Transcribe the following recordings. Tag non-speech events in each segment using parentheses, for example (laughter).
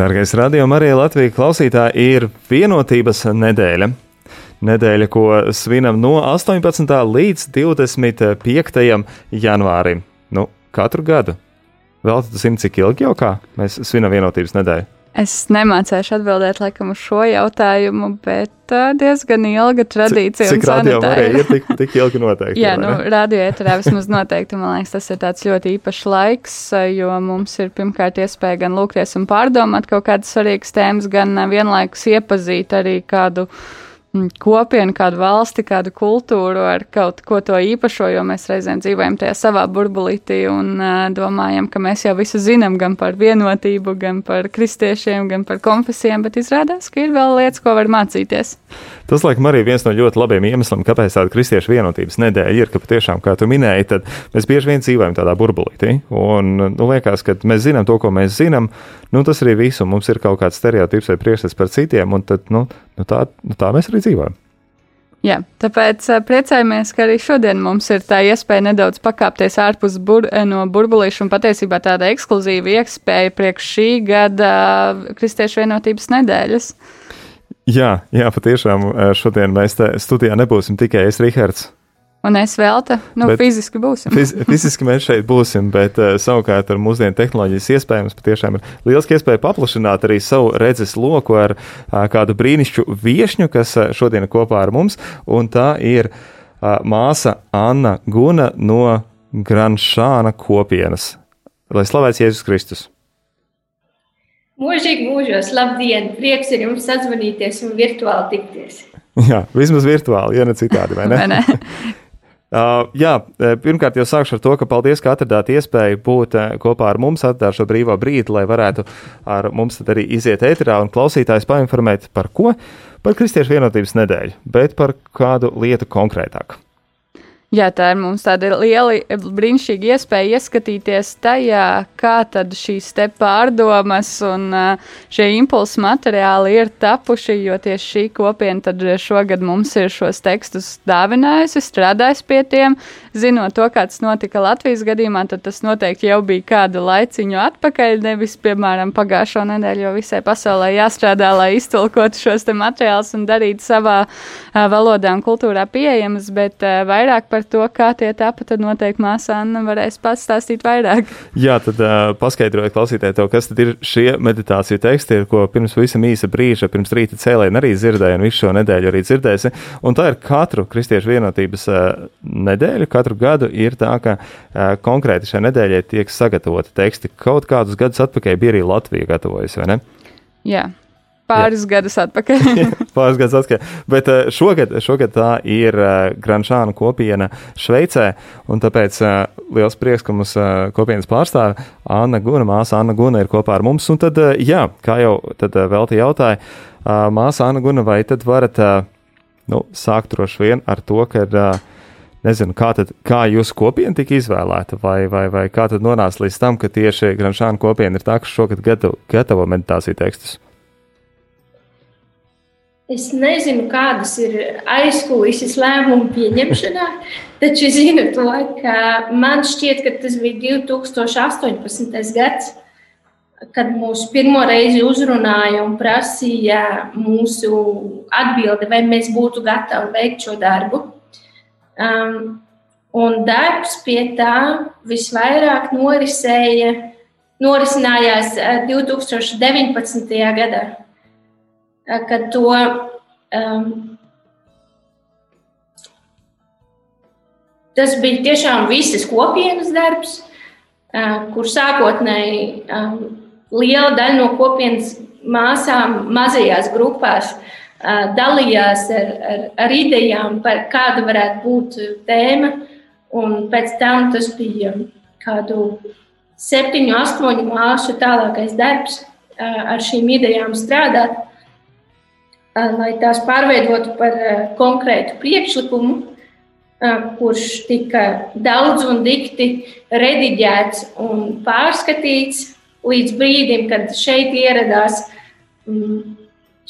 Dargais radio Marija Latvijas klausītāji, ir vienotības nedēļa. Nedēļa, ko svinam no 18. līdz 25. janvārim. Nu, katru gadu. Vēl tu zini, cik ilgi jau kā mēs svinam vienotības nedēļu? Es nemācīšu atbildēt laikam uz šo jautājumu, bet uh, diezgan ilga tradīcija. Cik, cik radio varēja ir tik, tik ilgi (laughs) noteikti? Jā, nu, radio ēterā vismaz noteikti, man liekas, tas ir tāds ļoti īpašs laiks, jo mums ir pirmkārt iespēja gan lūgties un pārdomāt kaut kādas svarīgas tēmas, gan vienlaikus iepazīt arī kādu uh, kopienu, kādu valsti, kādu kultūru ar kaut ko to īpašo, jo mēs reizēm dzīvojam tajā savā burbulītī un uh, domājam, ka mēs jau visu zinām gan par vienotību, gan par kristiešiem, gan par konfesijām, bet izrādās, ka ir vēl lietas, ko var mācīties. Tas, laikam, arī viens no ļoti labiem iemesliem, kāpēc tāda kristiešu vienotības nedēļa ir, ka patiešām, kā tu minēji, tad mēs bieži vien dzīvojam tādā burbulītī. Un, nu, liekas, ka mēs zinām to, ko mēs zinām, nu, tas arī viss, un mums ir kaut kāds stereotips vai priekšstats par citiem, un tad, nu, nu, tā, nu, tā mēs arī dzīvojam. Jā, tāpēc priecājamies, ka arī šodien mums ir tā iespēja nedaudz pakāpties ārpus bur no burbulīša un patiesībā tāda ekskluzīva iespēja priekš šī gada Kristiešu vienotības nedēļas. Jā, jā, patiešām šodien mēs studijā nebūsim tikai es, Rihards Un es vēl te, nu, bet fiziski būsim. Fiz, fiziski mēs šeit būsim, bet uh, savukārt ar mūsdienu tehnoloģijas iespējams patiešām ir lieliski iespēja paplašināt arī savu redzes loku ar uh, kādu brīnišķu viešņu, kas uh, šodien ir kopā ar mums, un tā ir uh, māsa Anna Guna no Granšāna kopienas. Lai slavēts Jēzus Kristus! Mūžīgi mūžos, labdien! Prieks ir jums sazvanīties un virtuāli tikties! (laughs) Jā, vismaz virtuāli, ja ne citādi, vai ne? vai ne? (laughs) Uh, jā, uh, pirmkārt, jau sākšu ar to, ka paldies, ka atradāt iespēju būt uh, kopā ar mums, atradāt šo brīvo brīdi, lai varētu ar mums arī iziet ēterā un klausītājs painformēt par ko? Par Kristiešu vienotības nedēļu, bet par kādu lietu konkrētāku. Jā, tā ir mums tāda liela, brīnišķīga iespēja ieskatīties tajā, kā šīs te pārdomas un šie impulsu materiāli ir tapuši, jo tieši šī kopiena tad šogad mums ir šos tekstus dāvinājusi, strādājis pie tiem, zinot to, kā tas notika Latvijas gadījumā, tad tas noteikti jau bija kādu laiciņu atpakaļ, nevis, piemēram, pagājušo nedēļu, jo visai pasaulē jāstrādā, lai iztulkotu šos te materiālus un darītu savā valodā un kultūrā pieejamas, bet vairāk par par to, kā tie tapa, tad noteikti māsa Anna varēs pats stāstīt vairāk. Jā, tad uh, paskaidrojiet klausītājai to, kas tad ir šie meditāciju teksti, ko pirms visam īsa brīža, pirms rīta cēlēna arī dzirdēja un visu šo nedēļu arī dzirdēsi. Un tā ir katru kristiešu vienotības uh, nedēļu, katru gadu ir tā, ka uh, konkrēti šai nedēļai tiek sagatavoti teksti. Kaut kādus gadus atpakaļ bija arī Latvija gatavojusi, vai ne? Jā. Pāris Jā. gadus atpakaļ. (laughs) Pāris gadus atpakaļ. Bet eh, šogad, šogad tā ir eh, Granšāna kopiena Šveicē, un tāpēc eh, liels prieks, ka mums kopienas pārstāve Anna Guna, māsa Anna Guna ir kopā ar mums. Un tad, jā, kā jau vēl te jautāja, māsa Anna Guna, vai tad varat nu, sākt droši vien ar to, ka nezinu, kā, tad, kā jūsu kopiena tika izvēlēta, vai, vai, vai kā tad nonāca līdz tam, ka tieši Granšāna kopiena ir tā, kas šogad gatavo, gatavo meditāciju tekstus? Es nezinu, kādas ir aizkulisēs lēmumu pieņemšanā, taču zinu to, ka man šķiet, ka tas bija 2018. gads, kad mūs pirmo reizi uzrunāja un prasīja mūsu atbildi, vai mēs būtu gatavi veikt šo darbu. Um, un darbs pie tā visvairāk norisēja, norisinājās 2019. Uh, gadā ka to um, tas bija tiešām visas kopienas darbs, uh, kur sākotnēji um, liela daļa no kopienas māsām mazajās grupās dalījās ar, ar, ar idejām par kāda varētu būt tēma. Un pēc tam tas bija kādu septiņu, astoņu māšu tālākais darbs ar šīm idejām strādāt, lai tās pārveidotu par konkrētu priekšlikumu, kurš tika daudz un dikti rediģēts un pārskatīts līdz brīdim, kad šeit ieradās.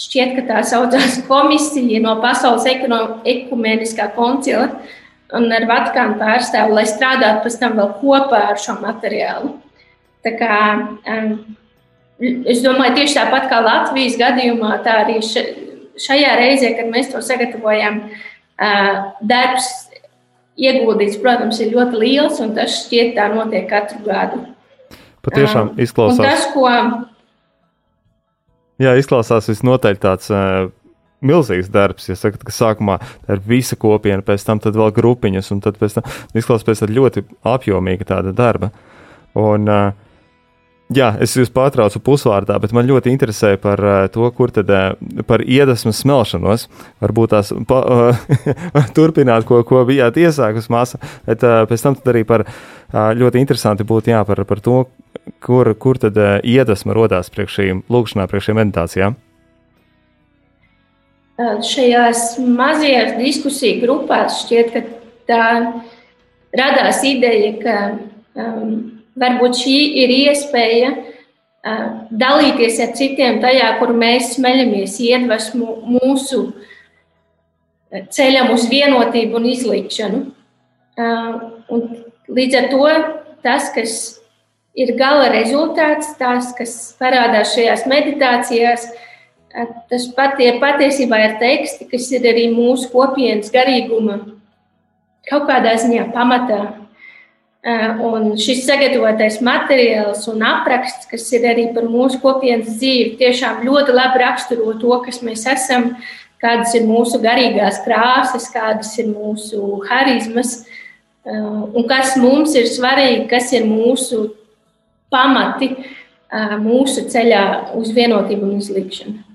Šķiet, ka tā saucās komisija no Pasaules ekumeniskā koncila un ar Vatikānu pārstāvu, lai strādātu pēc tam vēl kopā ar šo materiālu. Tā kā, es domāju, tieši tāpat kā Latvijas gadījumā, tā arī šajā reizē, kad mēs to sagatavojam, darbs ieguldīts, protams, ir ļoti liels, un tas šķiet tā notiek katru gadu. Patiešām izklausās. Um, tas, ko... Jā, izklausās visnotaļ tāds uh, milzīgs darbs. Ja sakat, ka sākumā ir visa kopiena, pēc tam vēl grupiņas, un tad pēc tam izklausās pēc ļoti apjomīga tāda darba. Un, uh, Jā, es jūs pārtraucu pusvārdā, bet man ļoti interesē par uh, to, kur tad uh, par iedvesmas smelšanos. Varbūt tās pa, uh, (laughs) turpināt, ko, ko bijāt iesākusi māsa, bet uh, pēc tam arī par uh, ļoti interesanti būtu jā, par, par to, kur, kur tad uh, iedvesma rodās priekš šīm lūkšanām, priekš šīm meditācijām. Šajās mazajās diskusiju grupās šķiet, ka tā radās ideja, ka um, varbūt šī ir iespēja uh, dalīties ar citiem tajā, kur mēs smeļamies iedvesmu mūsu ceļam uz vienotību un izlīkšanu. Uh, un līdz ar to tas, kas ir gala rezultāts, tas, kas parādās šajās meditācijās, uh, tas patie, patiesībā ir teksti, kas ir arī mūsu kopienas garīguma kaut kādā ziņā pamatā. Eh, un šis sagatavotais materiāls un apraksts, kas ir arī par mūsu kopienas dzīvi, tiešām ļoti labi raksturo to, kas mēs esam, kādas ir mūsu garīgās krāsas, kādas ir mūsu harizmas eh, un kas mums ir svarīgi, kas ir mūsu pamati eh, mūsu ceļā uz vienotību un izlikšanu.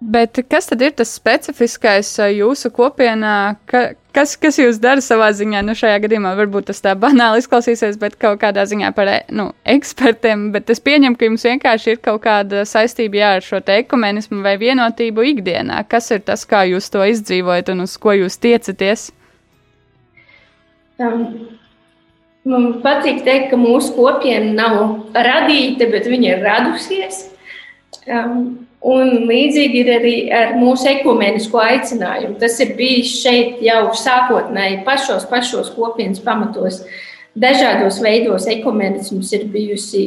Bet kas tad ir tas specifiskais jūsu kopienā? Ka, kas, kas jūs dara savā ziņā? Nu, šajā gadījumā varbūt tas tā banāli izklausīsies, bet kaut kādā ziņā par nu, ekspertiem. Bet es pieņemu, ka jums vienkārši ir kaut kāda saistība jā, ar šo ekumenismu vai vienotību ikdienā. Kas ir tas, kā jūs to izdzīvojat un uz ko jūs tiecaties? Um. Man patīk teikt, ka mūsu kopiena nav radīta, bet viņa ir radusies. Um, Un līdzīgi ir arī ar mūsu ekumenisko aicinājumu. Tas ir bijis šeit jau sākotnēji, pašos, pašos kopienas pamatos. Dažādos veidos ekumenisms ir bijusi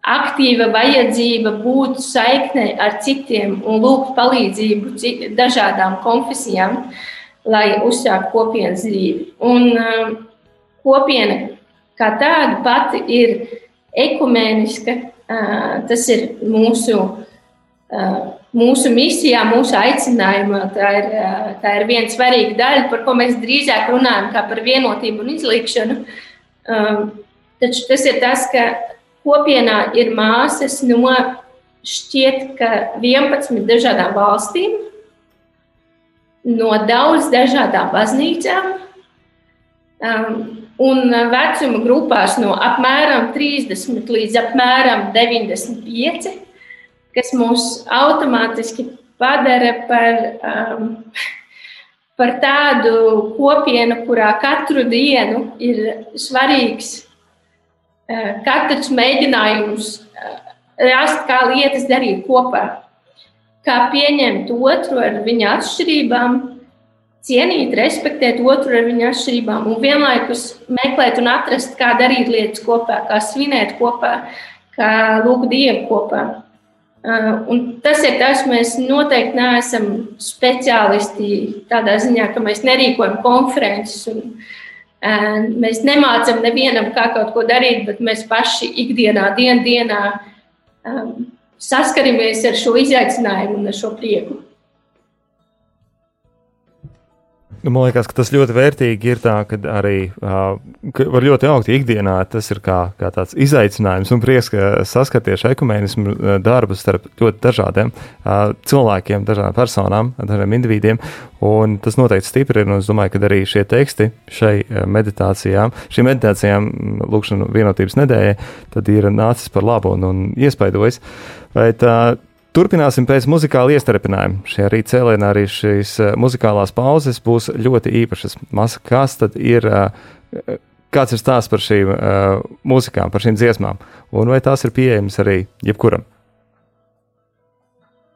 aktīva vajadzība būt saiknē ar citiem un lūgt palīdzību dažādām konfesijām, lai uzsāktu kopienas dzīvi. Un um, kopiena kā tāda pati ir ekumeniska. Tas ir mūsu mūsu misijā, mūsu aicinājumā. Tā ir, tā ir viena svarīga daļa, par ko mēs drīzāk runājam, kā par vienotību un izlīkšanu. Taču tas ir tas, ka kopienā ir māsas no šķiet, ka 11 dažādām valstīm, no daudz dažādām baznīcām. Un vecuma grupās no apmēram 30 līdz apmēram 95 kas mūs automātiski padara par, um, par tādu kopienu, kurā katru dienu ir svarīgs uh, katrs mēģinājums uh, rast, kā lietas darīt kopā, kā pieņemt otru ar viņa atšķirībām, cienīt, respektēt otru ar viņa atšķirībām un vienlaikus meklēt un atrast, kā darīt lietas kopā, kā svinēt kopā, kā lūgt Dievu kopā. Uh, un tas ir tas, mēs noteikti neesam speciālisti tādā ziņā, ka mēs nerīkojam konferences un uh, mēs nemācām nevienam, kā kaut ko darīt, bet mēs paši ikdienā, dien, dienā um, saskaramies ar šo izaicinājumu un ar šo prieku. Man liekas, ka tas ļoti vērtīgi ir tā, ka arī uh, ka var ļoti augt ikdienā. Tas ir kā, kā tāds izaicinājums un prieks, ka saskaties ekumēnismu darbu starp ļoti dažādiem uh, cilvēkiem, dažādām personām, dažādiem individiem. Un tas noteikti stiprina, un es domāju, ka arī šie teksti šai meditācijām, šīm meditācijām, lūkšanu vienotības nedēļai, tad ir nācis par labu un, un iespaidojis. Bet, uh, Turpināsim pēc muzikāla iestarpinājuma. Šajā rīta cēlienā arī šīs uh, muzikālās pauzes būs ļoti īpašas. Masa, kas tad ir, uh, kāds ir stāsts par šīm uh, mūzikām, par šīm dziesmām, un vai tās ir pieejamas arī jebkuram?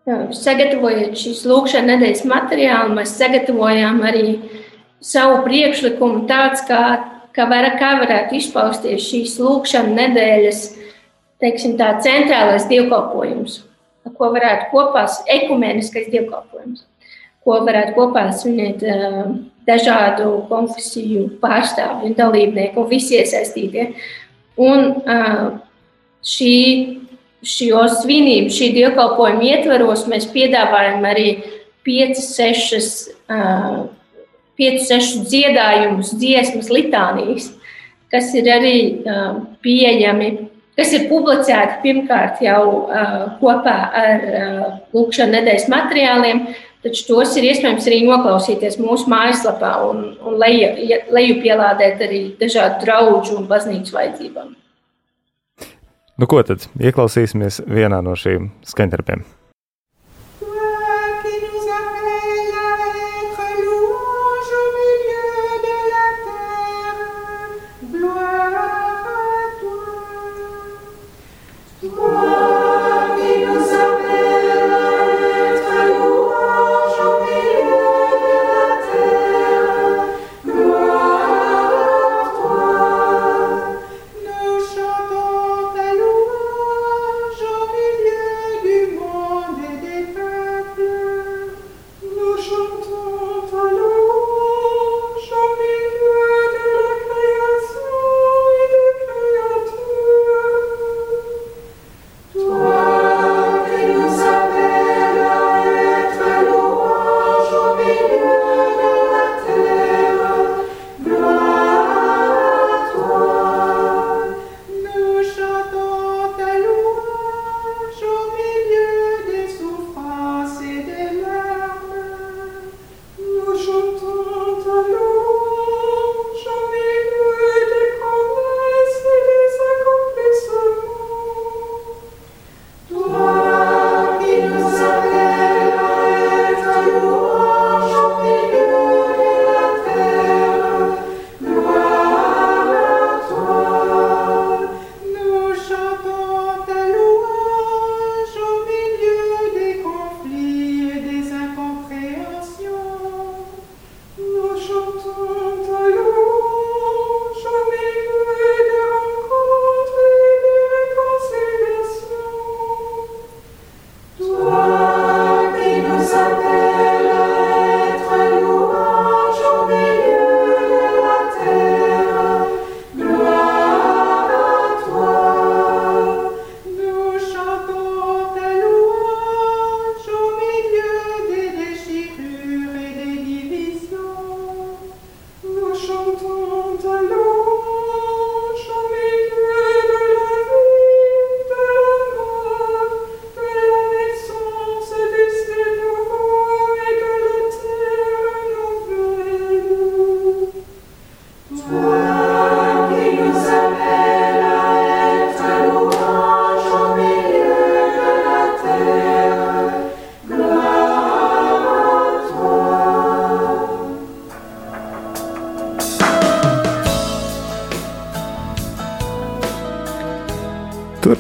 Jā, sagatavojot šīs lūkšanas nedēļas materiālu, mēs sagatavojām arī savu priekšlikumu tāds, kā, kā, var, kā varētu izpausties šīs lūkšanas nedēļas, teiksim tā, centrālais dievkalpojums ko varētu kopā, ekumeniskais dievkalpojums, ko varētu kopā svinēt dažādu konfesiju pārstāvju un dalībnieku un visi iesaistītie. Un šī, šo svinību, šī dievkalpojuma ietvaros mēs piedāvājam arī 5-6 dziedājumus, dziesmas, litānijas, kas ir arī pieejami kas ir publicēti pirmkārt jau uh, kopā ar uh, lūkšanas nedēļas materiāliem, taču tos ir iespējams arī noklausīties mūsu mājaslapā un, un leju, leju pielādēt arī dažādu draugu un baznīcu vajadzībām. Nu, ko tad ieklausīsimies vienā no šīm skaņdarbiem?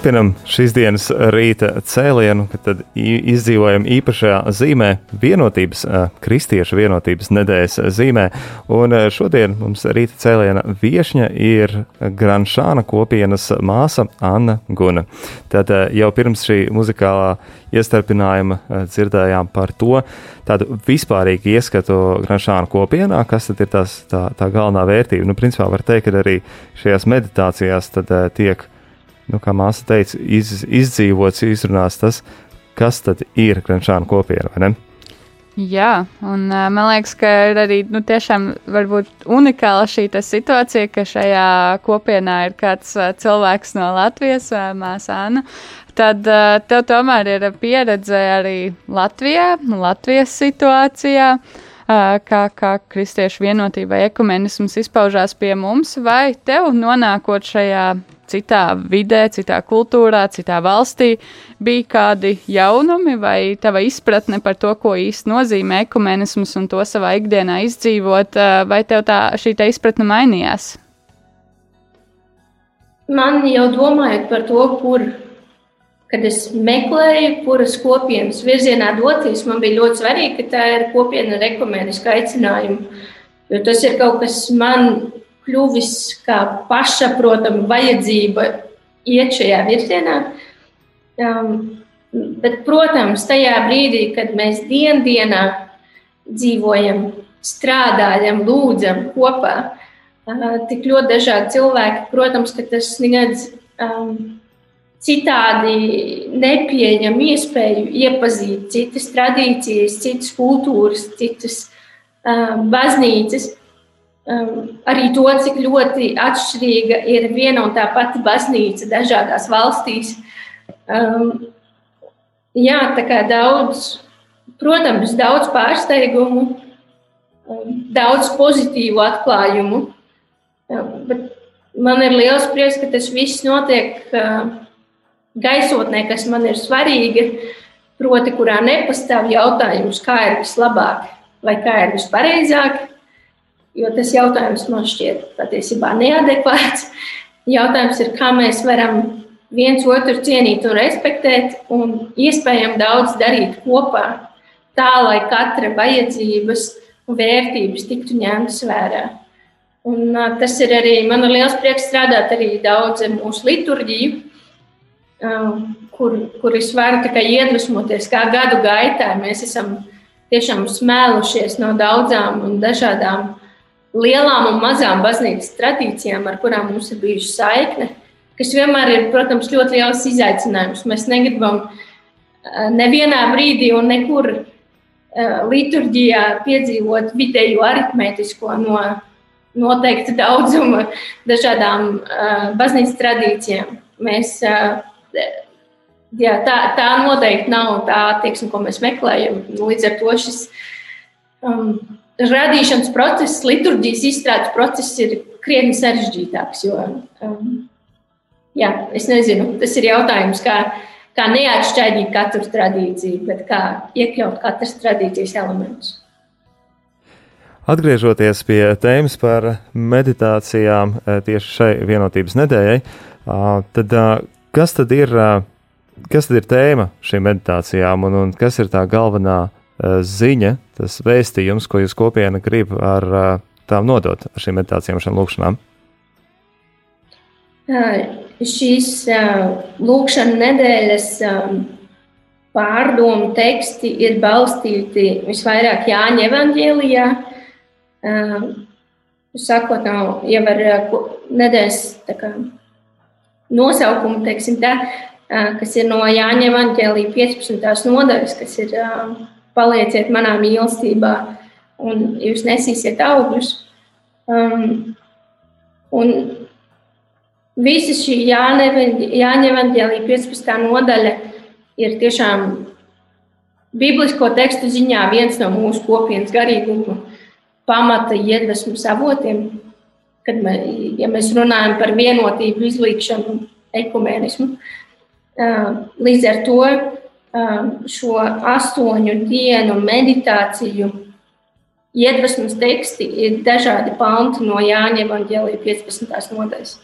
Turpinam šīs dienas rīta cēlienu, kad izdzīvojam īpašajā zīmē, vienotības, kristiešu vienotības nedēļas zīmē. Un šodien mums rīta cēliena viesņa ir Granšāna kopienas māsa Anna Guna. Tad jau pirms šī muzikālā iestarpinājuma dzirdējām par to tādu vispārīgu ieskatu Granšāna kopienā, kas tad ir tās, tā, tā galvenā vērtība. Nu, principā var teikt, ka arī šajās meditācijās tad tiek nu, kā māsa teica, iz, izdzīvots, izrunāts tas, kas tad ir Grančāna kopiena, vai ne? Jā, un man liekas, ka ir arī nu, tiešām unikāla šī situācija, ka šajā kopienā ir kāds cilvēks no Latvijas, Māsa Anna. Tad tev tomēr ir pieredze arī Latvijā, Latvijas situācijā, kā, kā kristiešu vienotība, ekumenisms izpaužās pie mums, vai tev nonākot šajā citā vidē, citā kultūrā, citā valstī, bija kādi jaunumi vai tava izpratne par to, ko īsti nozīmē ekumenisms un to savā ikdienā izdzīvot, vai tev tā šī te izpratne mainījās? Man jau domājot par to, kur, kad es meklēju, kuras kopienas virzienā doties, man bija ļoti svarīgi, ka tā ir kopiena ar ekumenisku aicinājumu. Jo tas ir kaut kas man kļuvis kā pašsaprotama vajadzība iet šajā virzienā. Um, bet, protams, tajā brīdī, kad mēs dienā dzīvojam, strādājam, lūdzam kopā, uh, tik ļoti dažādi cilvēki, protams, ka tas sniedz um, citādi nepieņem iespēju iepazīt citas tradīcijas, citas kultūras, citas uh, baznīcas. Um, arī to, cik ļoti atšķirīga ir viena un tā pati baznīca dažādās valstīs. Um, jā, tā kā daudz, protams, daudz pārsteigumu, um, daudz pozitīvu atklājumu. Um, man ir liels prieks, ka tas viss notiek uh, gaisotnē, kas man ir svarīga, proti, kurā nepastāv jautājums, kā ir vislabāk vai kā ir vispareizāk jo tas jautājums man šķiet patiesībā neadekvāts. Jautājums ir, kā mēs varam viens otru cienīt un respektēt, un iespējams daudz darīt kopā, tā lai katra vajadzības un vērtības tiktu ņemtas vērā. Un, tas ir arī man ir liels prieks strādāt arī daudz ar mūsu liturģiju, kur, kur es varu tikai iedvesmoties, kā gadu gaitā mēs esam tiešām smēlušies no daudzām un dažādām lielām un mazām baznīcas tradīcijām, ar kurām mums ir bijusi saikne, kas vienmēr ir, protams, ļoti liels izaicinājums. Mēs negribam eh, nevienā brīdī un nekur eh, liturģijā piedzīvot vidēju aritmētisko no noteikta daudzuma dažādām eh, baznīcas tradīcijām. Mēs, jā, tā, tā noteikti nav tā attieksme, ko mēs meklējam. Līdz ar to šis um, radīšanas process, liturģijas izstrādes process ir krietni sarežģītāks. Jo, um, jā, es nezinu, tas ir jautājums, kā, kā neatšķaidīt katru tradīciju, bet kā iekļaut katras tradīcijas elementus. Atgriežoties pie tēmas par meditācijām eh, tieši šai vienotības nedēļai, tad kas tad ir, kas tad ir tēma šīm meditācijām un, un kas ir tā galvenā ziņa, tas vēstījums, ko jūs kopiena grib ar eh, tām nodot, ar šīm meditācijām, šīm lūkšanām? Šīs lūkšana nedēļas pārdomu teksti ir balstīti visvairāk Jāņa evangēlijā. Sakot, nav jau ar nedēļas kā, nosaukumu, teiksim tā, kas ir no Jāņa evangēlija 15. nodaļas, kas ir palieciet manā mīlestībā, un jūs nesīsiet augļus. Um, un visa šī Jāņa evanģēlija 15. nodaļa ir tiešām biblisko tekstu ziņā viens no mūsu kopienas garīguma pamata iedvesmas avotiem. Kad mē, ja mēs runājam par vienotību, izlīkšanu, ekumēnismu, uh, līdz ar to šo astoņu dienu meditāciju iedvesmas teksti ir dažādi panti no Jāņa Evangelija 15. nodaļas,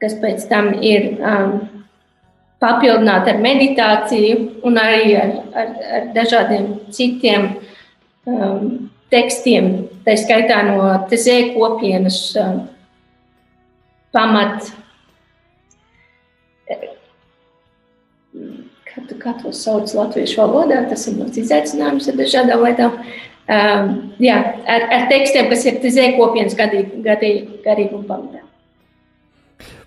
kas pēc tam ir um, papildināti ar meditāciju un arī ar, ar, ar dažādiem citiem um, tekstiem, tā skaitā no Tezē kopienas um, pamat kā to sauc latviešu valodā, tas ir mums izaicinājums ar dažādām lietām. Um, jā, ar, ar tekstiem, kas ir tizē kopienas garīguma pamatā.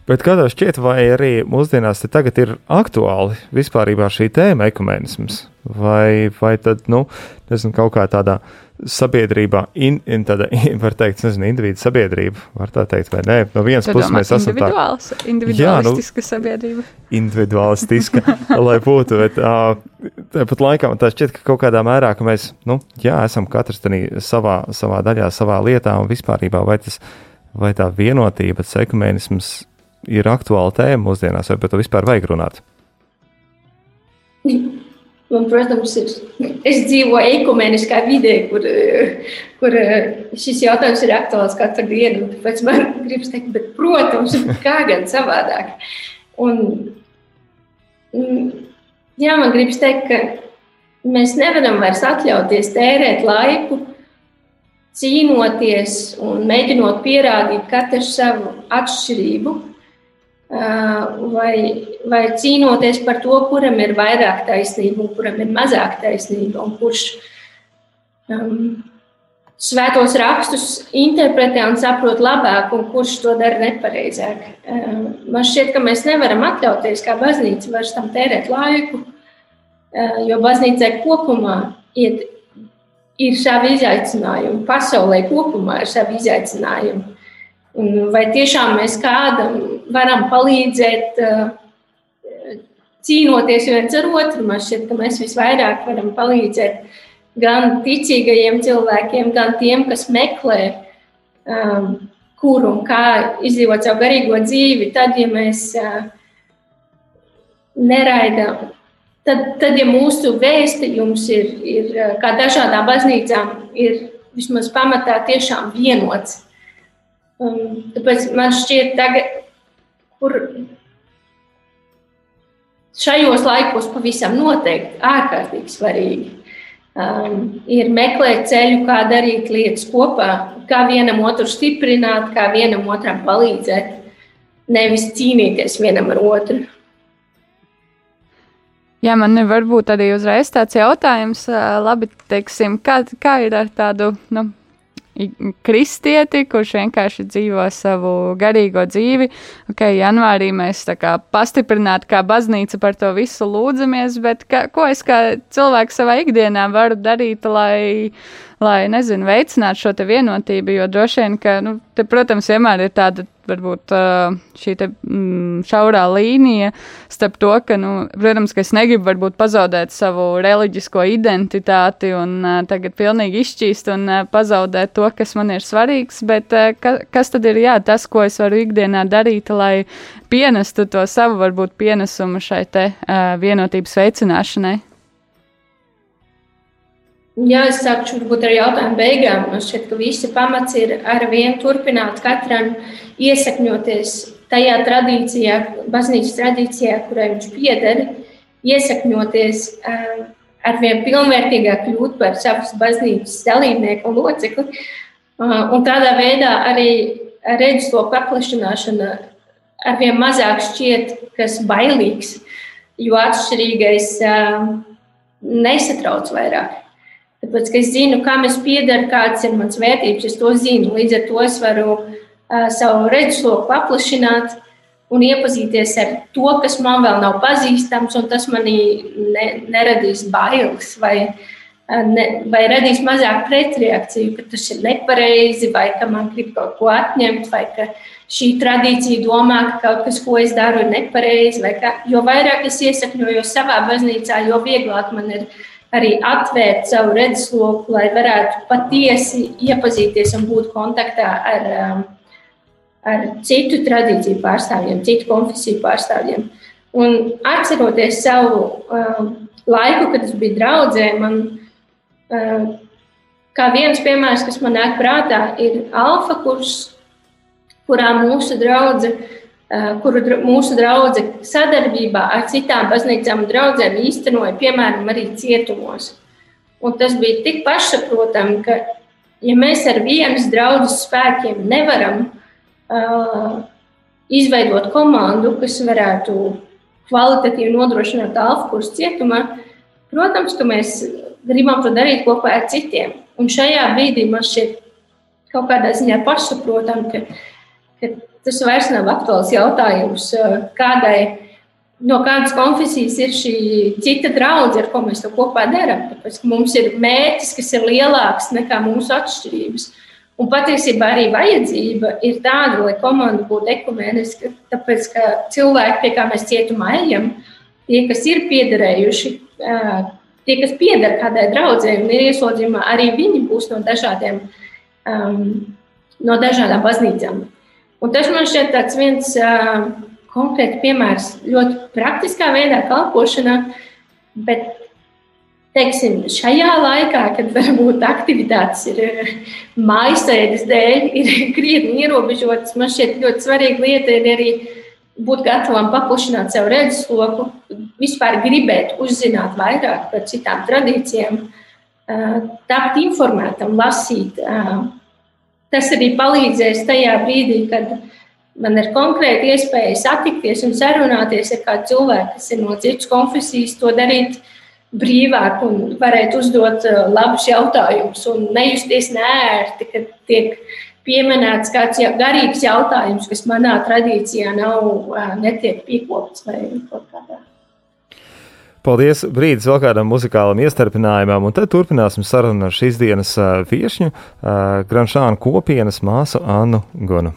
Bet kā tev šķiet, vai arī mūsdienās tagad ir aktuāli vispār šī tēma ekumēnisms? Vai, vai tad, nu, nezinu, kaut kā tādā sabiedrībā, in, in tāda, (laughs) in, var teikt, nezinu, individu sabiedrība, var tā teikt, vai nē, no vienas puses mēs esam tā. Individualistiska jā, nu, sabiedrība. Individualistiska, (laughs) lai būtu, bet uh, tāpat laikā man tā šķiet, ka kaut kādā mērā, ka mēs, nu, jā, esam katrs savā, savā daļā, savā lietā un vispārībā, vai tas, vai tā vienotība, tas ekumēnisms ir aktuāla tēma mūsdienās, vai par to vispār vajag runāt? (laughs) Man, protams, ir. (laughs) Es dzīvoju ekumeniskā vidē, kur, kur šis jautājums ir aktuāls katru dienu. Tāpēc man (laughs) gribas teikt, bet, protams, (laughs) kā gan savādāk. Un, jā, man gribas teikt, ka mēs nevaram vairs atļauties tērēt laiku cīnoties un mēģinot pierādīt katru savu atšķirību vai, vai cīnoties par to, kuram ir vairāk taisnība un kuram ir mazāk taisnība, un kurš um, svētos rakstus interpretē un saprot labāk, un kurš to dara nepareizāk. Um, man šķiet, ka mēs nevaram atļauties, kā baznīca, vairs tam tērēt laiku, uh, jo baznīcai kopumā iet, ir savi izaicinājumi, pasaulē kopumā ir savi izaicinājumi. Un vai tiešām mēs kādam varam palīdzēt, eh, cīnoties viens ar otru? Man šķiet, ka mēs visvairāk varam palīdzēt gan ticīgajiem cilvēkiem, gan tiem, kas meklē, um, kur un kā izdzīvot savu garīgo dzīvi. Tad, ja mēs uh, neraidām, tad, tad, ja mūsu vēstījums ir, ir kā dažādām baznīcām, ir vismaz pamatā tiešām vienots Um, tāpēc man šķiet, tagad, kur šajos laikos pavisam noteikti ārkārtīgi svarīgi um, ir meklēt ceļu, kā darīt lietas kopā, kā vienam otru stiprināt, kā vienam otram palīdzēt, nevis cīnīties vienam ar otru. Jā, man ir varbūt arī uzreiz tāds jautājums, labi, teiksim, kā, kā ir ar tādu, nu, kristieti, kurš vienkārši dzīvo savu garīgo dzīvi. Ok, janvārī mēs tā kā pastiprināti kā baznīca par to visu lūdzamies, bet ka, ko es kā cilvēks savā ikdienā varu darīt, lai, lai nezinu, veicinātu šo te vienotību, jo droši vien, ka, nu, te, protams, vienmēr ir tāda varbūt šī te, mm, šaurā līnija starp to, ka, nu, protams, ka es negribu varbūt pazaudēt savu reliģisko identitāti un tagad pilnīgi izšķīst un pazaudēt to, kas man ir svarīgs, bet ka, kas tad ir, jā, tas, ko es varu ikdienā darīt, lai pienestu to savu, varbūt, pienesumu šai te vienotības veicināšanai? Jā, es sākšu varbūt ar jautājumu beigām. Man šķiet, ka visi pamats ir ar vienu turpināt katram iesakņoties tajā tradīcijā, baznīcas tradīcijā, kurai viņš pieder, iesakņoties eh, ar vien pilnvērtīgāk kļūt par savas baznīcas dalībnieku un locekli. Eh, un tādā veidā arī redzes to paplašināšana ar vien mazāk šķiet, kas bailīgs, jo atšķirīgais eh, nesatrauc vairāk. Tāpēc, ka es zinu, kam es piedaru, kādas ir manas vērtības, es to zinu. Līdz ar to es varu uh, savu redzesloku paplašināt un iepazīties ar to, kas man vēl nav pazīstams, un tas manī ne, neradīs bailes vai, uh, ne, vai radīs mazāk pretreakciju, ka tas ir nepareizi, vai ka man grib kaut ko atņemt, vai ka šī tradīcija domā, ka kaut kas, ko es daru, ir nepareizi. Ka, jo vairāk es iesakņojos savā baznīcā, jo vieglāk man ir arī atvērt savu redzesloku, lai varētu patiesi iepazīties un būt kontaktā ar, um, ar citu tradīciju pārstāvjiem, citu konfesiju pārstāvjiem. Un atceroties savu um, laiku, kad es biju draudzē, man um, kā viens piemērs, kas man nāk prātā, ir alfa kurs, kurā mūsu draudzene kuru mūsu draudzene sadarbībā ar citām baznīcām un draugiem īstenoja, piemēram, arī cietumos. Un tas bija tik pašsaprotami, ka, ja mēs ar vienas draudzes spēkiem nevaram uh, izveidot komandu, kas varētu kvalitatīvi nodrošināt alfkurs cietumā, protams, ka mēs gribam to darīt kopā ar citiem. Un šajā brīdī man šķiet kaut kādā ziņā pašsaprotami, ka, ka tas vairs nav aktuāls jautājums, kādai no kādas konfesijas ir šī cita draudzene, ar ko mēs to kopā darām. Tāpēc mums ir mērķis, kas ir lielāks nekā mūsu atšķirības. Un patiesībā arī vajadzība ir tāda, lai komanda būtu ekumeniska. Tāpēc, ka cilvēki, pie kā mēs cietumā ejam, tie, kas ir piederējuši, tie, kas pieder kādai draudzēji un ir ieslodzījumā, arī viņi būs no dažādiem, um, no dažādām baznīcām. Un tas man šķiet tāds viens uh, konkrēti piemērs ļoti praktiskā veidā kalpošanā, bet teiksim, šajā laikā, kad varbūt aktivitātes ir mājasēdes dēļ, ir (laughs) krietni ierobežotas, man šķiet ļoti svarīga lieta ir arī būt gatavam paplašināt savu redzesloku, vispār gribēt uzzināt vairāk par citām tradīcijām, tapt informētam, lasīt. Eh, tas arī palīdzēs tajā brīdī, kad man ir konkrēti iespēja satikties un sarunāties ar kādu cilvēku, kas ir no citas konfesijas, to darīt brīvāk un varēt uzdot uh, labus jautājumus un nejusties nērti, ka tiek pieminēts kāds garīgs jautājums, kas manā tradīcijā nav, uh, netiek piekopts vai kaut kādā. Paldies! Brīdis vēl kādam muzikālam iestarpinājumam, un tad turpināsim sarunu ar šīs dienas viešņu, Granšānu kopienas māsu Annu Gonu.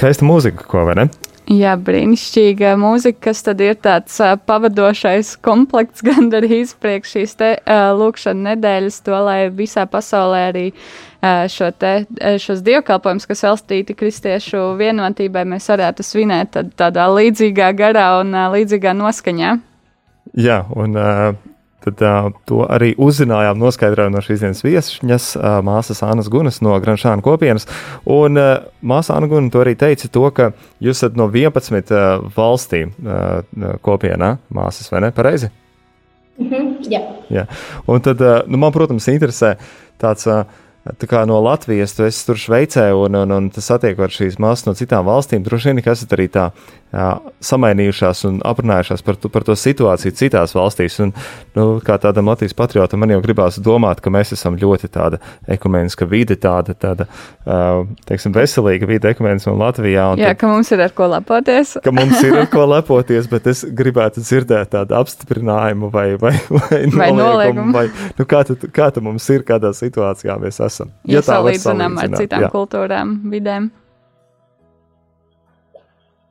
Skaista mūzika, ko vai ne? Jā, brīnišķīga mūzika, kas tad ir tāds uh, pavadošais komplekts (laughs) gandrīz priekš šīs te uh, lūkšana nedēļas, to, lai visā pasaulē arī uh, šo te, uh, šos dievkalpojumus, kas veltīti kristiešu vienotībai, mēs varētu svinēt tad, tādā līdzīgā garā un uh, līdzīgā noskaņā. Jā, un uh, Tad uh, to arī uzzinājām, noskaidrojām no šīs dienas viesņas, uh, māsas Annas Gunas no Granšāna kopienas. Un uh, māsa Anna Guna to arī teica, to, ka jūs esat no 11 uh, valstīm uh, kopienā, māsas, vai ne? Pareizi? Mm -hmm, jā. jā. Un tad, uh, nu, man, protams, interesē tāds. Uh, Tā kā no Latvijas, tu esi tur Šveicē, un, un, un tas satiekot šīs māsas no citām valstīm, droši vien, ka esat arī tā samainījušās un aprunājušās par, par to situāciju citās valstīs. Un, nu, kā tādam Latvijas patriotam, man jau gribās domāt, ka mēs esam ļoti tāda ekumeniska vide, tāda, tāda teiksim, veselīga vide ekumenismam Latvijā. Jā, tad, ka mums ir ar ko lepoties. ka mums ir ar ko (laughs) lepoties, bet es gribētu dzirdēt tādu apstiprinājumu vai, vai, vai, vai noliegumu. Vai, nu, kā, tad, kā tad mums ir, kādā situācijā mēs esam? Ja, ja salīdzinām ar citām jā. kultūrām, vidēm.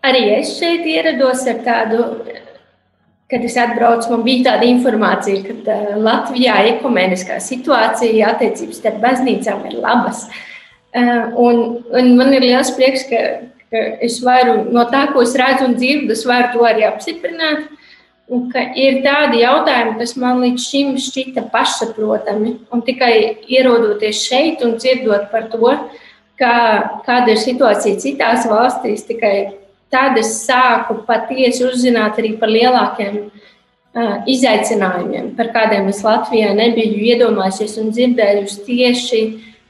Arī es šeit ierados ar tādu, kad es atbraucu, man bija tāda informācija, ka uh, Latvijā ekumeniskā situācija attiecības starp baznīcām ir labas. Uh, un, un man ir liels prieks, ka, ka es varu no tā, ko es redzu un dzirdu, es varu to arī apstiprināt. Un ir tādi jautājumi, kas man līdz šim šķita pašsaprotami. Un tikai ierodoties šeit un dzirdot par to, kā, kāda ir situācija citās valstīs, tikai tad es sāku patiesi uzzināt arī par lielākiem uh, izaicinājumiem, par kādiem es Latvijā nebiju iedomājusies un dzirdējusi tieši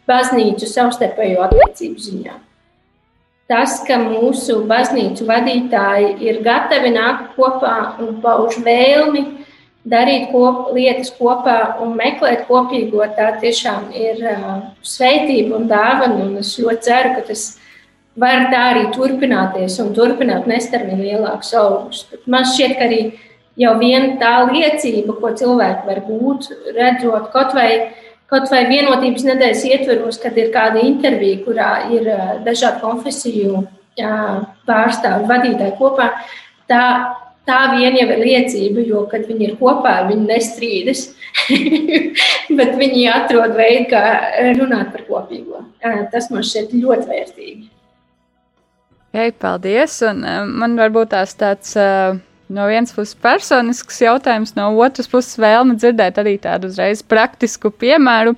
baznīcu savstarpējo attiecību ziņā tas, ka mūsu baznīcu vadītāji ir gatavi nākt kopā un pauž vēlmi darīt kop, lietas kopā un meklēt kopīgo, tā tiešām ir uh, sveitība un dāvana. Un es ļoti ceru, ka tas var tā arī turpināties un turpināt nest ar vien lielākus augļus. Man šķiet, ka arī jau viena tā liecība, ko cilvēki var būt, redzot kaut vai kaut vai vienotības nedēļas ietveros, kad ir kāda intervija, kurā ir dažādu konfesiju pārstāvju vadītāji kopā. Tā, tā vien jau ir liecība, jo, kad viņi ir kopā, viņi nestrīdas, (laughs) bet viņi atrod veidu, kā runāt par kopīgo. Tas man šķiet ļoti vērtīgi. Hei, paldies! Un, man varbūt tās tāds uh, no vienas puses personisks jautājums, no otras puses vēlme dzirdēt arī tādu uzreiz praktisku piemēru,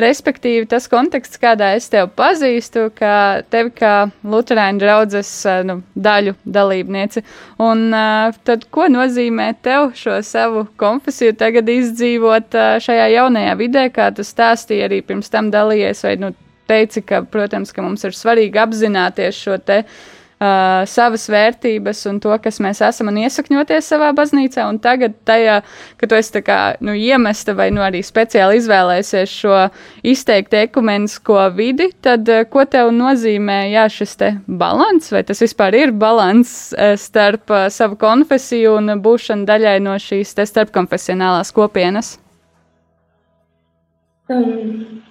respektīvi tas konteksts, kādā es tevi pazīstu, kā tevi kā Luterāņu draudzes nu, daļu dalībnieci. Un tad, ko nozīmē tev šo savu konfesiju tagad izdzīvot šajā jaunajā vidē, kā tu stāstīji arī pirms tam dalījies, vai nu teici, ka, protams, ka mums ir svarīgi apzināties šo te uh, savas vērtības un to, kas mēs esam un iesakņoties savā baznīcā. Un tagad, tajā, kad tu esi kā, nu, iemesta vai nu, arī speciāli izvēlēsies šo izteikti ekumenisko vidi, tad uh, ko tev nozīmē jā, šis balans, vai tas vispār ir balans uh, starp uh, savu konfesiju un būšanu daļai no šīs starpkonfesionālās kopienas? Um.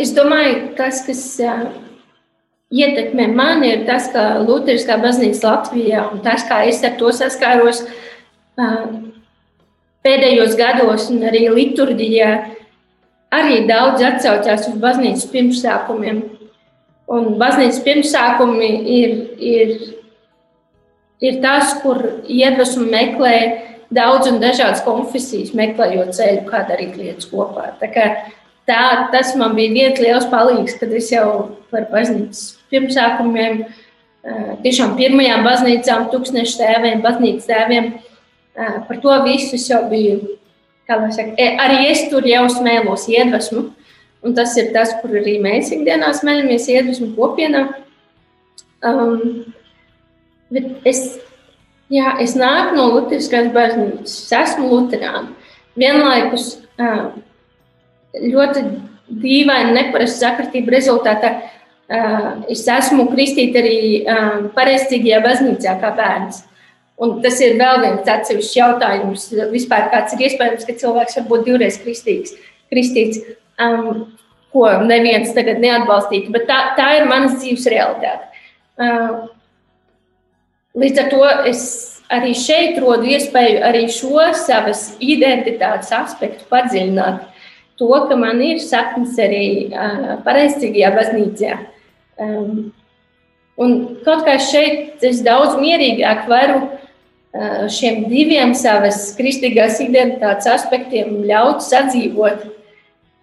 Es domāju, tas, kas ietekmē mani, ir tas, ka Lutheriskā baznīca Latvijā un tas, kā es ar to saskāros pēdējos gados, un arī liturģijā, arī daudz atsaucās uz baznīcas pirmsākumiem. Un baznīcas pirmsākumi ir, ir, ir tas, kur iedvesmu meklē daudz un dažādas konfesijas, meklējot ceļu, kā darīt lietas kopā. Tā kā, tā, tas man bija viens liels palīgs, kad es jau par baznīcas pirmsākumiem, tiešām pirmajām baznīcām, tūkstošu tēviem, baznīcas tēviem. Par to visu jau biju, kā lai saka, e, arī es tur jau smēlos iedvesmu. Un tas ir tas, kur arī mēs ikdienā smējamies iedvesmu kopienā. Um, bet es, jā, es nāku no Lutheriskās baznīcas, es esmu Luterāna. Vienlaikus uh, ļoti dīvaina, neparasta sakritība rezultātā es esmu kristīta arī pareizcīgajā baznīcā kā bērns. Un tas ir vēl viens atsevišķs jautājums. Vispār kāds ir iespējams, ka cilvēks var būt divreiz kristīgs, kristīts. Um, ko neviens tagad neatbalstītu, bet tā, tā ir manas dzīves realitāte. Uh, līdz ar to es arī šeit rodu iespēju arī šo savas identitātes aspektu padziļināt. To, ka man ir saknes arī uh, pareizcīgajā baznīcā. Um, un kaut kā šeit es daudz mierīgāk varu uh, šiem diviem savas kristīgās identitātes aspektiem ļaut sadzīvot.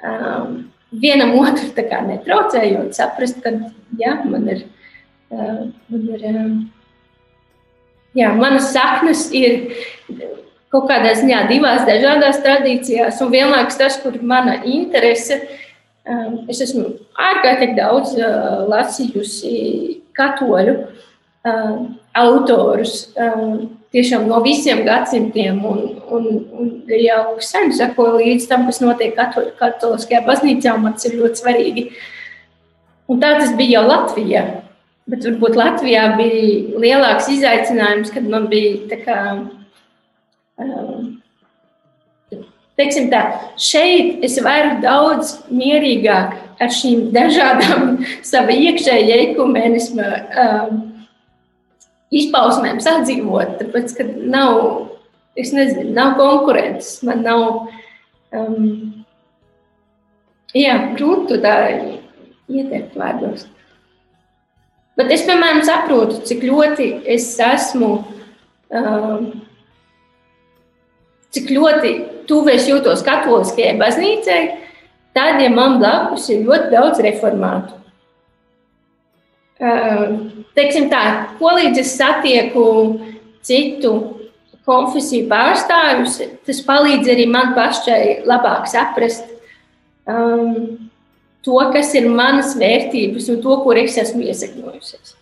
Um, vienam otru netraucējot, saprast, ka jā, man ir, uh, man ir uh, jā, manas saknes ir kaut kādā ziņā divās dažādās tradīcijās, un vienlaikus tas, kur ir mana interese. Um, es esmu ārkārtīgi daudz uh, lasījusi katoļu uh, autorus. Uh, tiešām no visiem gadsimtiem, un, un, un jau sen sekoju līdz tam, kas notiek katoliskajā baznīcā, man tas ir ļoti svarīgi. Un tā tas bija jau Latvijā. Bet varbūt Latvijā bija lielāks izaicinājums, kad man bija kā. Um, Teiksim tā, šeit es varu daudz mierīgāk ar šīm dažādām (laughs) savā iekšējā ekumēnisma um, izpausmēm sadzīvot, tāpēc, ka nav, es nezinu, nav konkurences, man nav, um, jā, grūti tā ieteikt vārdos. Bet es, piemēram, saprotu, cik ļoti es esmu, um, cik ļoti tuvu es jūtos katoliskajai baznīcai, tad, ja man blakus ir ļoti daudz reformātu. Teiksim tā, ko līdz es satieku citu konfesiju pārstāvjus, tas palīdz arī man pašai labāk saprast um, to, kas ir manas vērtības un to, kur es esmu iesakņojusies.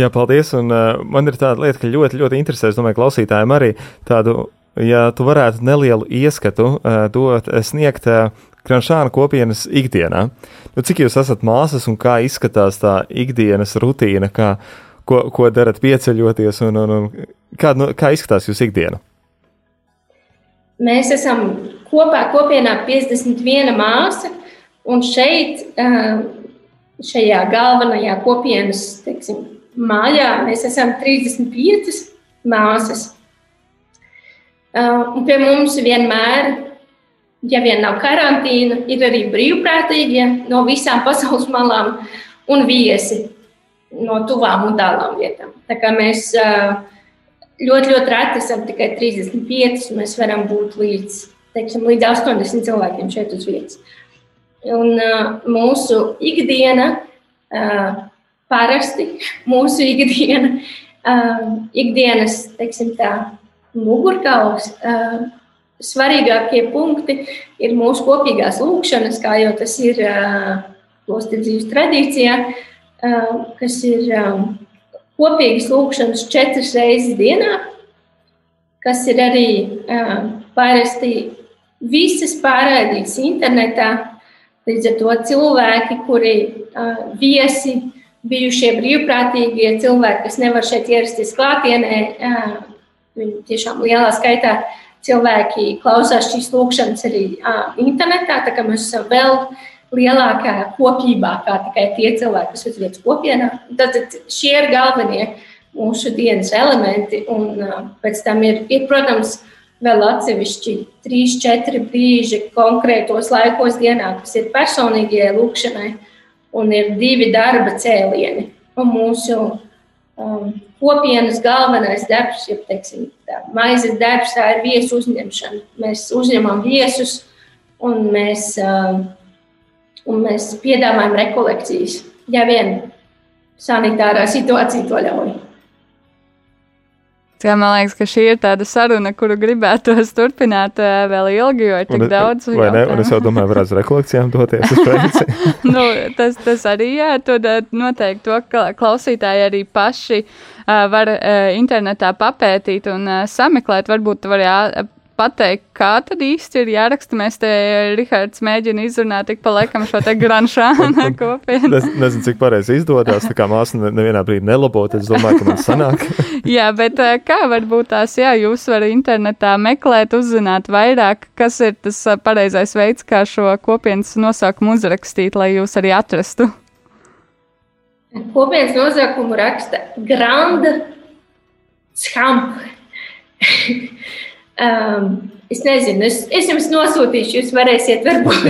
Jā, paldies. Un, uh, man ir tāda lieta, ka ļoti, ļoti interesē. Es domāju, klausītājiem arī tādu, ja tu varētu nelielu ieskatu uh, dot, sniegt uh, Kranšāna kopienas ikdienā. Nu, cik jūs esat māsas un kā izskatās tā ikdienas rutīna, kā, ko, ko darat pieceļoties un, un, un kā, nu, kā izskatās jūsu ikdiena? Mēs esam kopā kopienā 51 māsa, un šeit, šajā galvenajā kopienas teiksim, mājā, mēs esam 35 māsas. Un pie mums vienmēr ja vien nav karantīna, ir arī brīvprātīgie no visām pasaules malām un viesi no tuvām un tālām vietām. Tā kā mēs ļoti, ļoti reti esam tikai 35, mēs varam būt līdz, teiksim, līdz 80 cilvēkiem šeit uz vietas. Un mūsu ikdiena, parasti mūsu ikdiena, ikdienas, teiksim tā, mugurkauls svarīgākie punkti ir mūsu kopīgās lūkšanas, kā jau tas ir klosteru dzīves tradīcijā, kas ir kopīgas lūkšanas četras reizes dienā, kas ir arī parasti visas pārraidītas internetā. Līdz ar to cilvēki, kuri viesi, bijušie brīvprātīgie cilvēki, kas nevar šeit ierasties klātienē, viņi tiešām lielā skaitā cilvēki klausās šīs lūkšanas arī uh, internetā, tā kā mēs esam vēl lielākā kopībā kā tikai tie cilvēki, kas ir vietas kopienā. Tad šie ir galvenie mūsu dienas elementi, un uh, pēc tam ir, ir, protams, vēl atsevišķi trīs, četri brīži konkrētos laikos dienā, kas ir personīgajai lūkšanai, un ir divi darba cēlieni. Un mūsu um, kopienas galvenais darbs, ja teiksim, tā, maizes darbs, tā ir viesu uzņemšana. Mēs uzņemam viesus un mēs, uh, un mēs piedāvājam rekolekcijas, ja vien sanitārā situācija to ļauj. Jā, man liekas, ka šī ir tāda saruna, kuru gribētos turpināt uh, vēl ilgi, jo ir tik un, daudz. Vai ne? Un es jau domāju, varētu uz rekolekcijām doties uz Šveici. (laughs) nu, tas, tas arī, jā, tad noteikti to klausītāji arī paši uh, var uh, internetā papētīt un uh, sameklēt. Varbūt var jā, pateikt, kā tad īsti ir jāraksta? Mēs te, Rihards, mēģina izrunāt tik pa laikam šo te granšānu (laughs) kopienu. Es nezinu, cik pareizi izdodas. Tā kā māsa ne- nevienā brīdī nelabot, es domāju, ka man sanāk. (laughs) jā, bet eh, kā varbūt tās, jā, jūs varat internetā meklēt, uzzināt vairāk, kas ir tas eh, pareizais veids, kā šo kopienas nosaukumu uzrakstīt, lai jūs arī atrastu. Kopienas nosaukumu raksta Granda Schamp. (laughs) um, es nezinu, es, es jums nosūtīšu, jūs varēsiet varbūt.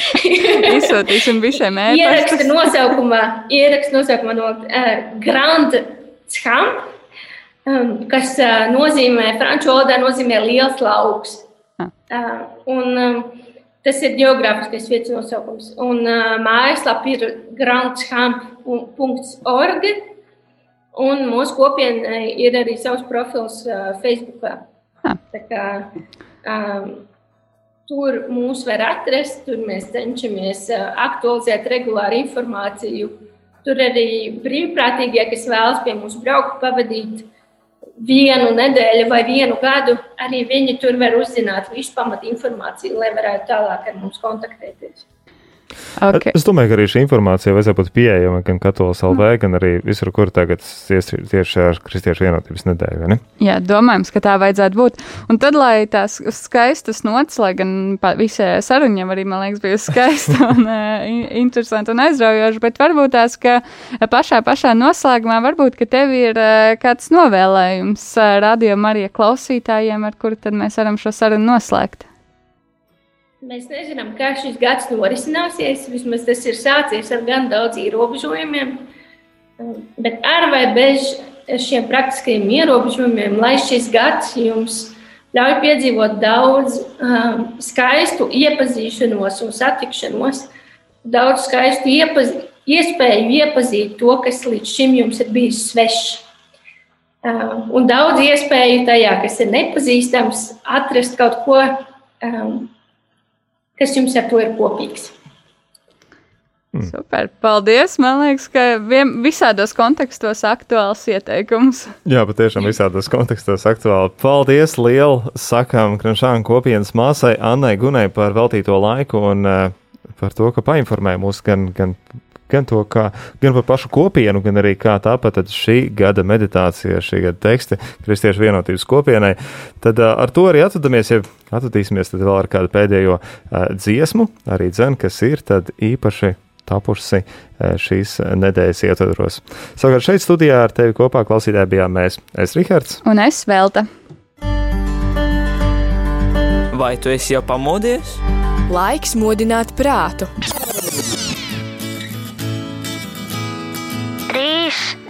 (laughs) Izsūtīsim visiem (laughs) Ieraksta ēpastus. nosaukumā, ieraksta nosaukumā no uh, Grand Schamp, um, kas uh, nozīmē, franču valodā nozīmē liels lauks. Ah. Uh, un um, tas ir geogrāfiskais vietas nosaukums. Un uh, mājaslapa ir grandschamp.org. Un mūsu kopienai ir arī savs profils uh, Facebook. Kā um, tur mūs var atrast, tur mēs cenšamies uh, aktualizēt regulāru informāciju. Tur arī brīvprātīgie, kas vēlas pie mums braukt, pavadīt vienu nedēļu vai vienu gadu, arī viņi tur var uzzināt visu pamatu informāciju, lai varētu tālāk ar mums kontaktēties. Okay. Es domāju, ka arī šī informācija vajadzētu būt pieejama gan Katolas LV, Mm. gan arī visur, kur tagad tieši, ar Kristiešu vienotības nedēļu. ne? Jā, domājams, ka tā vajadzētu būt. Un tad, lai tās skaistas nots, lai gan visai sarunai arī, man liekas, bija skaista un (laughs) uh, interesanti un aizraujoši, bet varbūt tās, ka pašā, pašā noslēgumā, varbūt, ka tev ir uh, kāds novēlējums uh, radio Marija klausītājiem, ar kuru tad mēs varam šo sarunu noslēgt. Mēs nezinām, kā šis gads norisināsies. Vismaz tas ir sācies ar gan daudz ierobežojumiem, bet ar vai bez šiem praktiskajiem ierobežojumiem, lai šis gads jums ļauj piedzīvot daudz um, skaistu iepazīšanos un satikšanos, daudz skaistu iepaz iespēju iepazīt to, kas līdz šim jums ir bijis svešs. Um, un daudz iespēju tajā, kas ir nepazīstams, atrast kaut ko, um, kas jums ar to ir kopīgs. Super, paldies! Man liekas, ka vien, visādos kontekstos aktuāls ieteikums. Jā, patiešām visādos kontekstos aktuāli. Paldies lielu sakām Kranšāna kopienas māsai Annai Gunai par veltīto laiku un uh, par to, ka painformēja mūs gan, gan, gan, to, kā, gan par pašu kopienu, gan arī kā tāpat tad šī gada meditācija, šī gada teksti Kristiešu vienotības kopienai. Tad uh, ar to arī atvadamies, ja atvadīsimies tad vēl ar kādu pēdējo uh, dziesmu, arī dzen, kas ir tad īpaši tapusi šīs nedēļas ietvaros. Savukārt šeit studijā ar tevi kopā klausītāji bijām mēs. Es Rihards. Un es velta. Vai tu esi jau pamodies? Laiks modināt prātu.